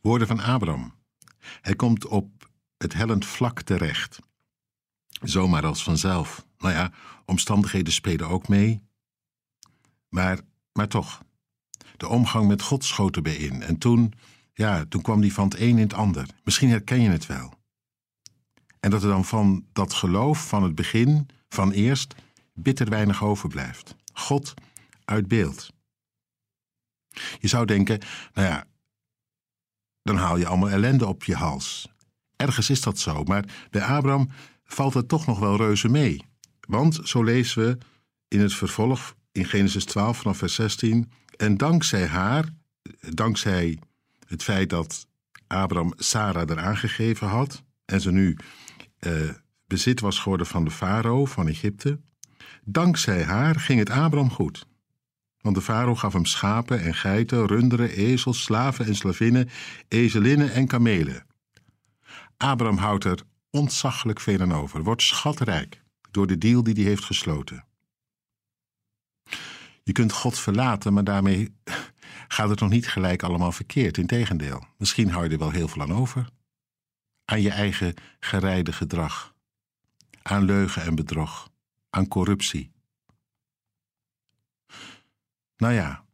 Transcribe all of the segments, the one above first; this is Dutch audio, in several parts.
Woorden van Abraham. Hij komt op het hellend vlak terecht. Zomaar als vanzelf. Nou ja, omstandigheden spelen ook mee. Maar, maar toch, de omgang met God schoot erbij in. En toen, ja, toen kwam die van het een in het ander. Misschien herken je het wel. En dat er dan van dat geloof van het begin, van eerst, bitter weinig overblijft. God uit beeld. Je zou denken, nou ja, dan haal je allemaal ellende op je hals. Ergens is dat zo, maar bij Abraham valt het toch nog wel reuze mee. Want, zo lezen we in het vervolg in Genesis 12 vanaf vers 16, en dankzij haar, dankzij het feit dat Abraham Sarah eraan gegeven had en ze nu uh, bezit was geworden van de farao van Egypte, dankzij haar ging het Abraham goed. Want de farao gaf hem schapen en geiten, runderen, ezels, slaven en slavinnen, ezelinnen en kamelen. Abraham houdt er ontzaglijk veel aan over, wordt schatrijk door de deal die hij heeft gesloten. Je kunt God verlaten, maar daarmee gaat het nog niet gelijk allemaal verkeerd. Integendeel, misschien hou je er wel heel veel aan over. Aan je eigen gerijde gedrag, aan leugen en bedrog, aan corruptie. Nou ja,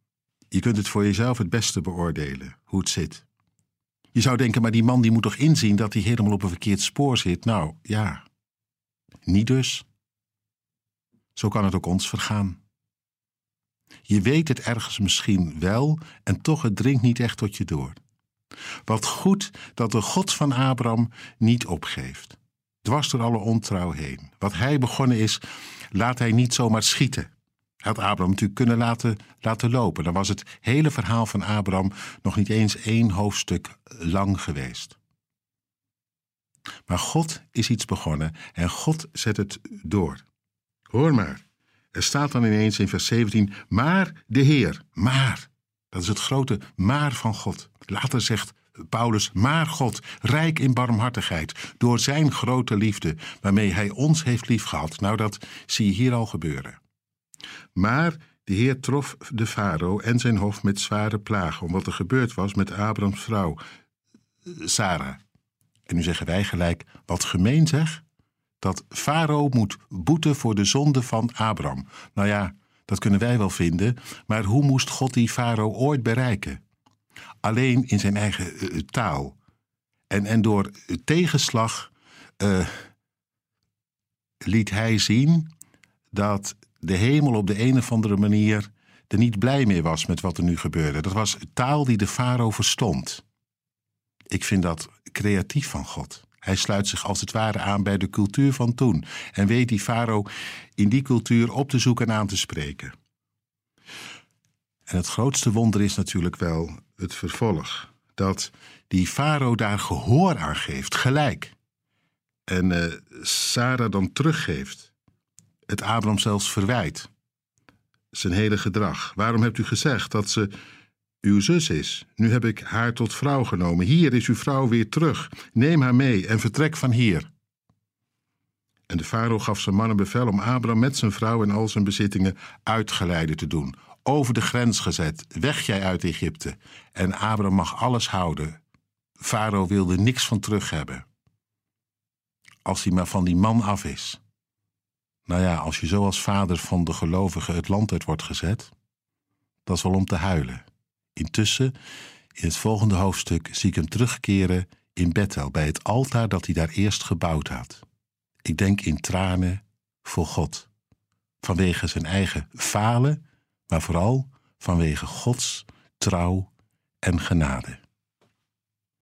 je kunt het voor jezelf het beste beoordelen, hoe het zit. Je zou denken, maar die man die moet toch inzien dat hij helemaal op een verkeerd spoor zit? Nou ja, niet dus. Zo kan het ook ons vergaan. Je weet het ergens misschien wel en toch het dringt niet echt tot je door. Wat goed dat de God van Abraham niet opgeeft. Dwars door alle ontrouw heen. Wat hij begonnen is, laat hij niet zomaar schieten. Had Abraham natuurlijk kunnen laten, laten lopen. Dan was het hele verhaal van Abraham nog niet eens één hoofdstuk lang geweest. Maar God is iets begonnen en God zet het door. Hoor maar. Er staat dan ineens in vers 17, maar de Heer, maar. Dat is het grote maar van God. Later zegt Paulus, maar God, rijk in barmhartigheid, door zijn grote liefde, waarmee hij ons heeft liefgehad. Nou, dat zie je hier al gebeuren. Maar de Heer trof de farao en zijn hof met zware plagen, om wat er gebeurd was met Abrams vrouw, Sarah. En nu zeggen wij gelijk, wat gemeen zeg dat Farao moet boeten voor de zonde van Abraham. Nou ja, dat kunnen wij wel vinden, maar hoe moest God die Farao ooit bereiken? Alleen in zijn eigen uh, taal. En, en door tegenslag uh, liet hij zien dat de hemel op de een of andere manier er niet blij mee was met wat er nu gebeurde. Dat was taal die de farao verstond. Ik vind dat creatief van God. Hij sluit zich als het ware aan bij de cultuur van toen en weet die farao in die cultuur op te zoeken en aan te spreken. En het grootste wonder is natuurlijk wel het vervolg. Dat die farao daar gehoor aan geeft, gelijk. En uh, Sarah dan teruggeeft. Het Abraham zelfs verwijt. Zijn hele gedrag. Waarom hebt u gezegd dat ze uw zus is. Nu heb ik haar tot vrouw genomen. Hier is uw vrouw weer terug. Neem haar mee en vertrek van hier. En de farao gaf zijn mannen bevel om Abraham met zijn vrouw en al zijn bezittingen uitgeleide te doen. Over de grens gezet, weg jij uit Egypte. En Abraham mag alles houden. Farao wilde niks van terug hebben. Als hij maar van die man af is. Nou ja, als je zo als vader van de gelovigen het land uit wordt gezet, dat is wel om te huilen. Intussen, in het volgende hoofdstuk, zie ik hem terugkeren in Bethel, bij het altaar dat hij daar eerst gebouwd had. Ik denk in tranen voor God. Vanwege zijn eigen falen, maar vooral vanwege Gods trouw en genade.